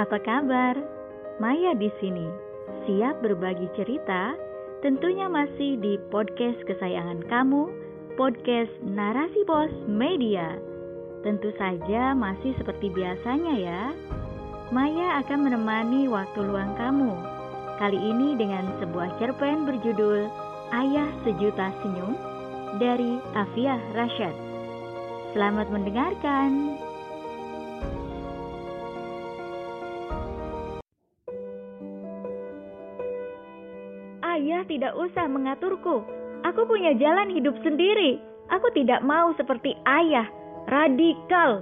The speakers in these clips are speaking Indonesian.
Apa kabar? Maya di sini. Siap berbagi cerita? Tentunya masih di podcast kesayangan kamu, podcast Narasi Pos Media. Tentu saja masih seperti biasanya ya. Maya akan menemani waktu luang kamu. Kali ini dengan sebuah cerpen berjudul Ayah Sejuta Senyum dari Afiah Rashad. Selamat mendengarkan. Tidak usah mengaturku. Aku punya jalan hidup sendiri. Aku tidak mau seperti ayah, radikal.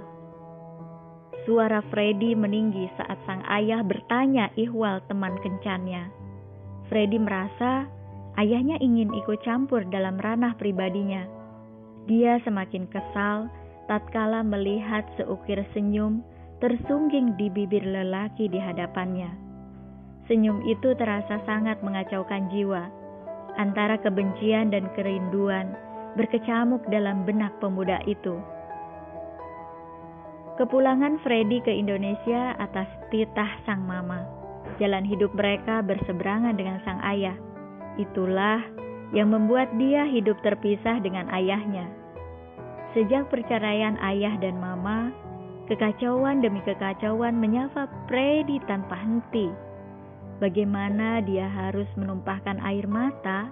Suara Freddy meninggi saat sang ayah bertanya ihwal teman kencannya. Freddy merasa ayahnya ingin ikut campur dalam ranah pribadinya. Dia semakin kesal tatkala melihat seukir senyum tersungging di bibir lelaki di hadapannya. Senyum itu terasa sangat mengacaukan jiwa. Antara kebencian dan kerinduan berkecamuk dalam benak pemuda itu. Kepulangan Freddy ke Indonesia atas titah sang mama. Jalan hidup mereka berseberangan dengan sang ayah. Itulah yang membuat dia hidup terpisah dengan ayahnya. Sejak perceraian ayah dan mama, kekacauan demi kekacauan menyapa Freddy tanpa henti bagaimana dia harus menumpahkan air mata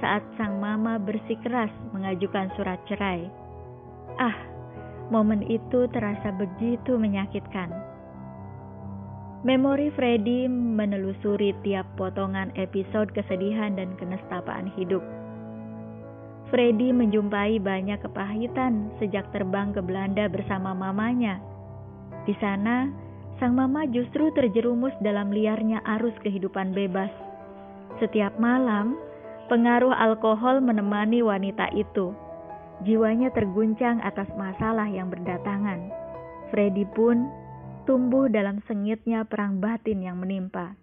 saat sang mama bersikeras mengajukan surat cerai. Ah, momen itu terasa begitu menyakitkan. Memori Freddy menelusuri tiap potongan episode kesedihan dan kenestapaan hidup. Freddy menjumpai banyak kepahitan sejak terbang ke Belanda bersama mamanya. Di sana, sang mama justru terjerumus dalam liarnya arus kehidupan bebas. Setiap malam, pengaruh alkohol menemani wanita itu. Jiwanya terguncang atas masalah yang berdatangan. Freddy pun tumbuh dalam sengitnya perang batin yang menimpa.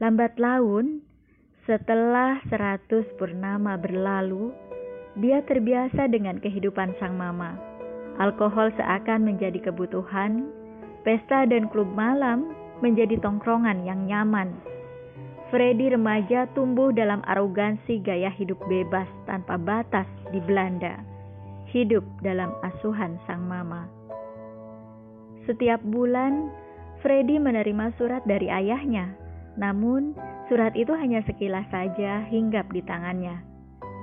Lambat laun, setelah seratus purnama berlalu, dia terbiasa dengan kehidupan sang mama. Alkohol seakan menjadi kebutuhan Pesta dan klub malam menjadi tongkrongan yang nyaman. Freddy remaja tumbuh dalam arogansi gaya hidup bebas tanpa batas di Belanda. Hidup dalam asuhan sang mama. Setiap bulan, Freddy menerima surat dari ayahnya. Namun, surat itu hanya sekilas saja hinggap di tangannya.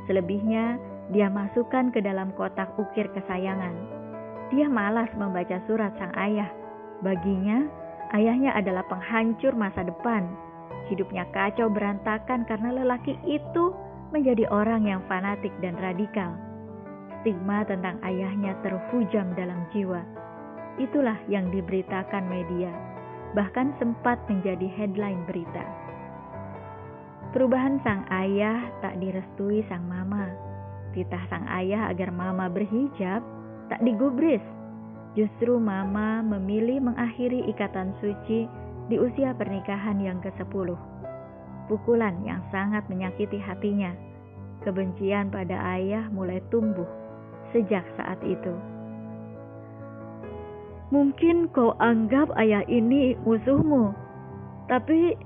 Selebihnya, dia masukkan ke dalam kotak ukir kesayangan. Dia malas membaca surat sang ayah Baginya, ayahnya adalah penghancur masa depan. Hidupnya kacau berantakan karena lelaki itu menjadi orang yang fanatik dan radikal. Stigma tentang ayahnya terhujam dalam jiwa. Itulah yang diberitakan media, bahkan sempat menjadi headline berita. Perubahan sang ayah tak direstui sang mama. Titah sang ayah agar mama berhijab tak digubris Justru Mama memilih mengakhiri ikatan suci di usia pernikahan yang ke-10. Pukulan yang sangat menyakiti hatinya. Kebencian pada ayah mulai tumbuh sejak saat itu. Mungkin kau anggap ayah ini musuhmu, tapi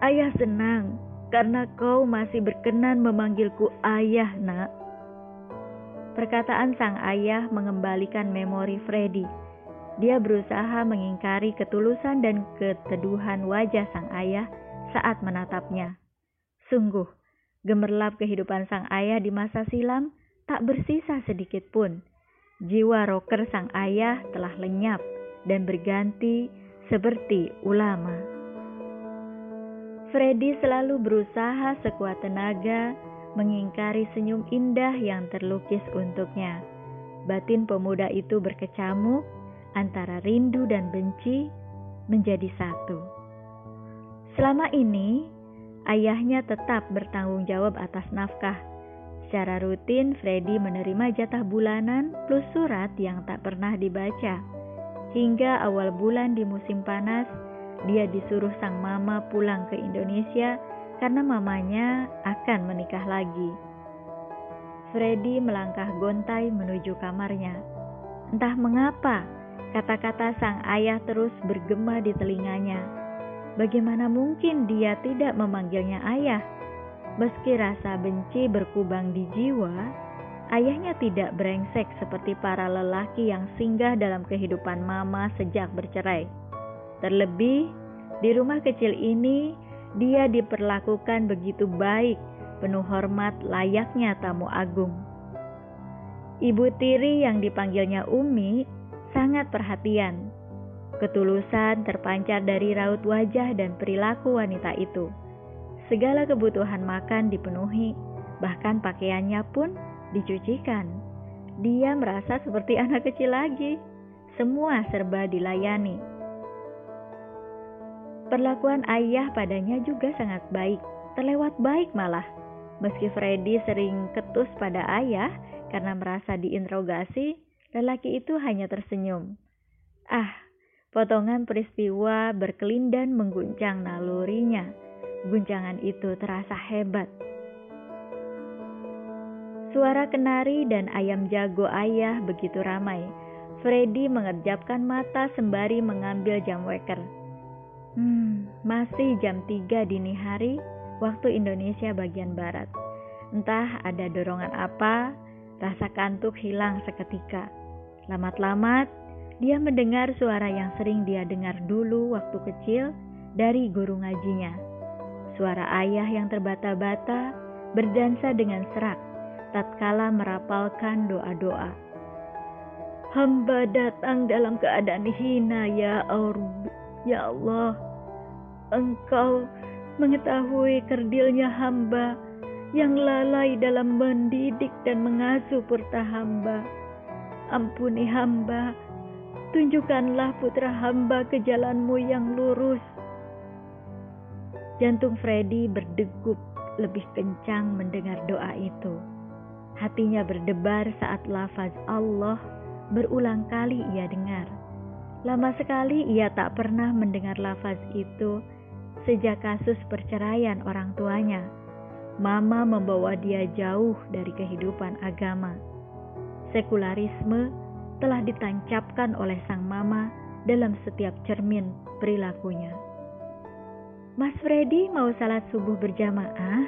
ayah senang karena kau masih berkenan memanggilku ayah, Nak. Perkataan sang ayah mengembalikan memori Freddy. Dia berusaha mengingkari ketulusan dan keteduhan wajah sang ayah saat menatapnya. Sungguh, gemerlap kehidupan sang ayah di masa silam tak bersisa sedikit pun. Jiwa rocker sang ayah telah lenyap dan berganti seperti ulama. Freddy selalu berusaha sekuat tenaga mengingkari senyum indah yang terlukis untuknya. Batin pemuda itu berkecamuk antara rindu dan benci menjadi satu. Selama ini, ayahnya tetap bertanggung jawab atas nafkah. Secara rutin, Freddy menerima jatah bulanan plus surat yang tak pernah dibaca. Hingga awal bulan di musim panas, dia disuruh sang mama pulang ke Indonesia karena mamanya akan menikah lagi. Freddy melangkah gontai menuju kamarnya. Entah mengapa, Kata-kata sang ayah terus bergema di telinganya. Bagaimana mungkin dia tidak memanggilnya ayah? Meski rasa benci berkubang di jiwa, ayahnya tidak brengsek seperti para lelaki yang singgah dalam kehidupan mama sejak bercerai. Terlebih, di rumah kecil ini, dia diperlakukan begitu baik, penuh hormat layaknya tamu agung. Ibu tiri yang dipanggilnya Umi sangat perhatian. Ketulusan terpancar dari raut wajah dan perilaku wanita itu. Segala kebutuhan makan dipenuhi, bahkan pakaiannya pun dicucikan. Dia merasa seperti anak kecil lagi. Semua serba dilayani. Perlakuan ayah padanya juga sangat baik, terlewat baik malah. Meski Freddy sering ketus pada ayah, karena merasa diinterogasi, lelaki itu hanya tersenyum. Ah, potongan peristiwa berkelindan mengguncang nalurinya. Guncangan itu terasa hebat. Suara kenari dan ayam jago ayah begitu ramai. Freddy mengerjapkan mata sembari mengambil jam weker. Hmm, masih jam 3 dini hari waktu Indonesia bagian barat. Entah ada dorongan apa, Rasa kantuk hilang seketika. Lamat-lamat, dia mendengar suara yang sering dia dengar dulu waktu kecil dari guru ngajinya. Suara ayah yang terbata-bata berdansa dengan serak tatkala merapalkan doa-doa. Hamba datang dalam keadaan hina ya. Ya Allah, Engkau mengetahui kerdilnya hamba yang lalai dalam mendidik dan mengasuh purta hamba. Ampuni hamba, tunjukkanlah putra hamba ke jalanmu yang lurus. Jantung Freddy berdegup lebih kencang mendengar doa itu. Hatinya berdebar saat lafaz Allah berulang kali ia dengar. Lama sekali ia tak pernah mendengar lafaz itu sejak kasus perceraian orang tuanya. Mama membawa dia jauh dari kehidupan agama. Sekularisme telah ditancapkan oleh sang mama dalam setiap cermin perilakunya. Mas Freddy mau salat subuh berjamaah?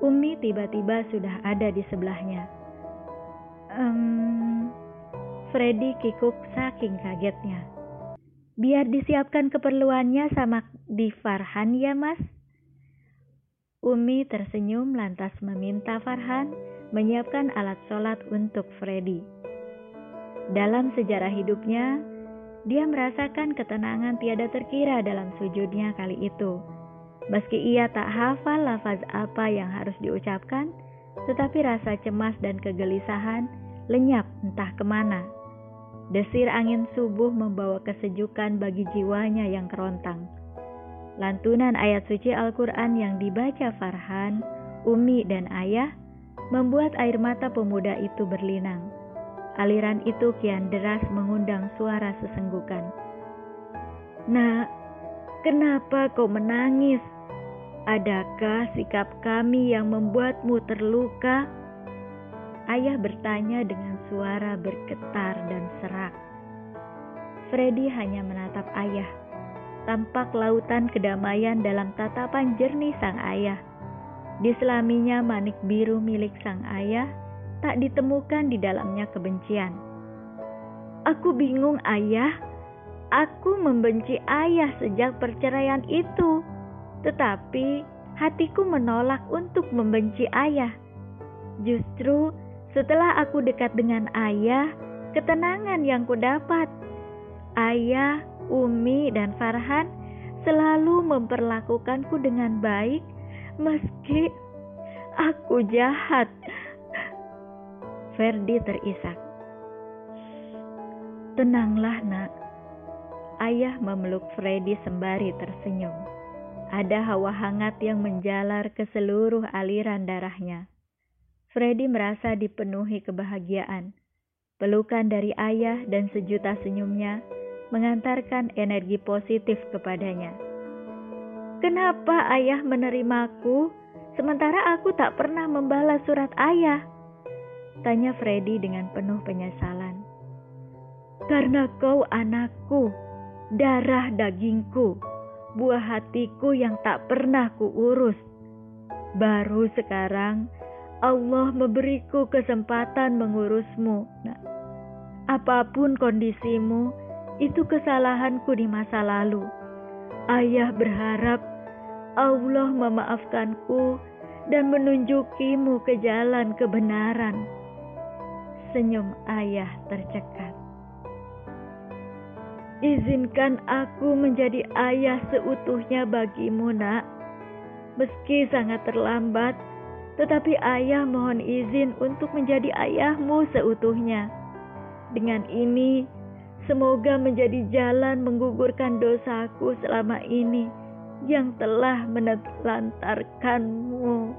Umi tiba-tiba sudah ada di sebelahnya. Um, Freddy kikuk saking kagetnya. Biar disiapkan keperluannya sama di Farhan ya mas. Umi tersenyum lantas meminta Farhan menyiapkan alat sholat untuk Freddy. Dalam sejarah hidupnya, dia merasakan ketenangan tiada terkira dalam sujudnya kali itu. Meski ia tak hafal lafaz apa yang harus diucapkan, tetapi rasa cemas dan kegelisahan lenyap entah ke mana. Desir angin subuh membawa kesejukan bagi jiwanya yang kerontang. Lantunan ayat suci Al-Quran yang dibaca Farhan, Umi, dan Ayah membuat air mata pemuda itu berlinang. Aliran itu kian deras mengundang suara sesenggukan. Nak, kenapa kau menangis? Adakah sikap kami yang membuatmu terluka? Ayah bertanya dengan suara bergetar dan serak. Freddy hanya menatap ayah tampak lautan kedamaian dalam tatapan jernih sang ayah. Di selaminya manik biru milik sang ayah, tak ditemukan di dalamnya kebencian. Aku bingung ayah, aku membenci ayah sejak perceraian itu. Tetapi hatiku menolak untuk membenci ayah. Justru setelah aku dekat dengan ayah, ketenangan yang kudapat. Ayah Umi dan Farhan selalu memperlakukanku dengan baik meski aku jahat. Ferdi terisak. Tenanglah nak. Ayah memeluk Freddy sembari tersenyum. Ada hawa hangat yang menjalar ke seluruh aliran darahnya. Freddy merasa dipenuhi kebahagiaan. Pelukan dari ayah dan sejuta senyumnya mengantarkan energi positif kepadanya. Kenapa ayah menerimaku, sementara aku tak pernah membalas surat ayah? Tanya Freddy dengan penuh penyesalan. karena kau anakku, darah dagingku, buah hatiku yang tak pernah kuurus. Baru sekarang Allah memberiku kesempatan mengurusmu. Nah, apa pun kondisimu, itu kesalahanku di masa lalu. Ayah berharap Allah memaafkanku dan menunjukimu ke jalan kebenaran. Senyum ayah tercekat. Izinkan aku menjadi ayah seutuhnya bagimu, Nak. Meski sangat terlambat, tetapi ayah mohon izin untuk menjadi ayahmu seutuhnya. Dengan ini, semoga menjadi jalan menggugurkan dosaku selama ini yang telah menelantarkanmu.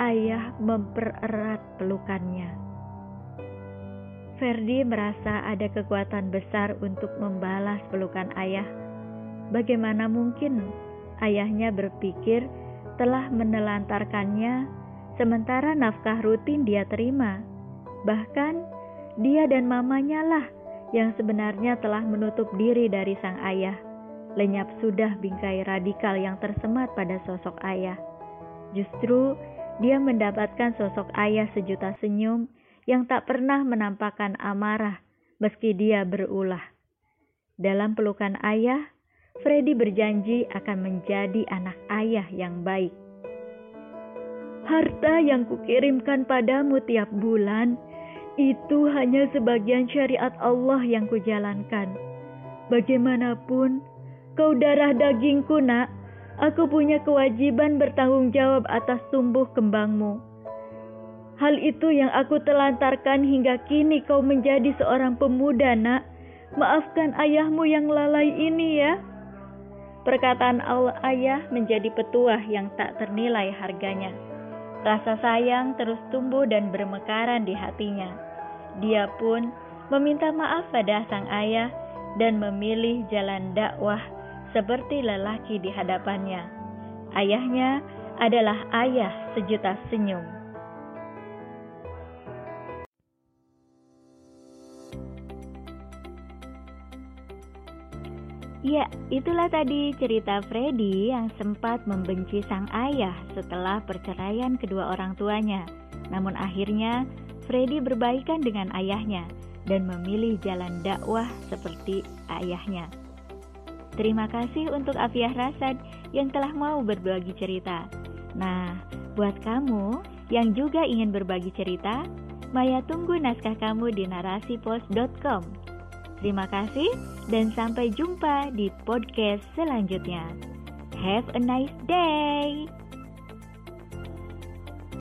Ayah mempererat pelukannya. Ferdi merasa ada kekuatan besar untuk membalas pelukan ayah. Bagaimana mungkin ayahnya berpikir telah menelantarkannya, sementara nafkah rutin dia terima. Bahkan dia dan mamanya lah yang sebenarnya telah menutup diri dari sang ayah. Lenyap sudah bingkai radikal yang tersemat pada sosok ayah. Justru dia mendapatkan sosok ayah sejuta senyum yang tak pernah menampakkan amarah meski dia berulah. Dalam pelukan ayah, Freddy berjanji akan menjadi anak ayah yang baik. Harta yang kukirimkan padamu tiap bulan itu hanya sebagian syariat Allah yang kujalankan. Bagaimanapun, Kau darah dagingku, nak. Aku punya kewajiban bertanggung jawab atas tumbuh kembangmu. Hal itu yang aku telantarkan hingga kini kau menjadi seorang pemuda, nak. Maafkan ayahmu yang lalai ini ya. Perkataan Allah ayah menjadi petuah yang tak ternilai harganya. Rasa sayang terus tumbuh dan bermekaran di hatinya. Dia pun meminta maaf pada sang ayah dan memilih jalan dakwah seperti lelaki di hadapannya. Ayahnya adalah ayah sejuta senyum. Ya, itulah tadi cerita Freddy yang sempat membenci sang ayah setelah perceraian kedua orang tuanya. Namun akhirnya Freddy berbaikan dengan ayahnya dan memilih jalan dakwah seperti ayahnya. Terima kasih untuk Afiah Rasad yang telah mau berbagi cerita. Nah, buat kamu yang juga ingin berbagi cerita, Maya tunggu naskah kamu di narasipos.com. Terima kasih dan sampai jumpa di podcast selanjutnya. Have a nice day.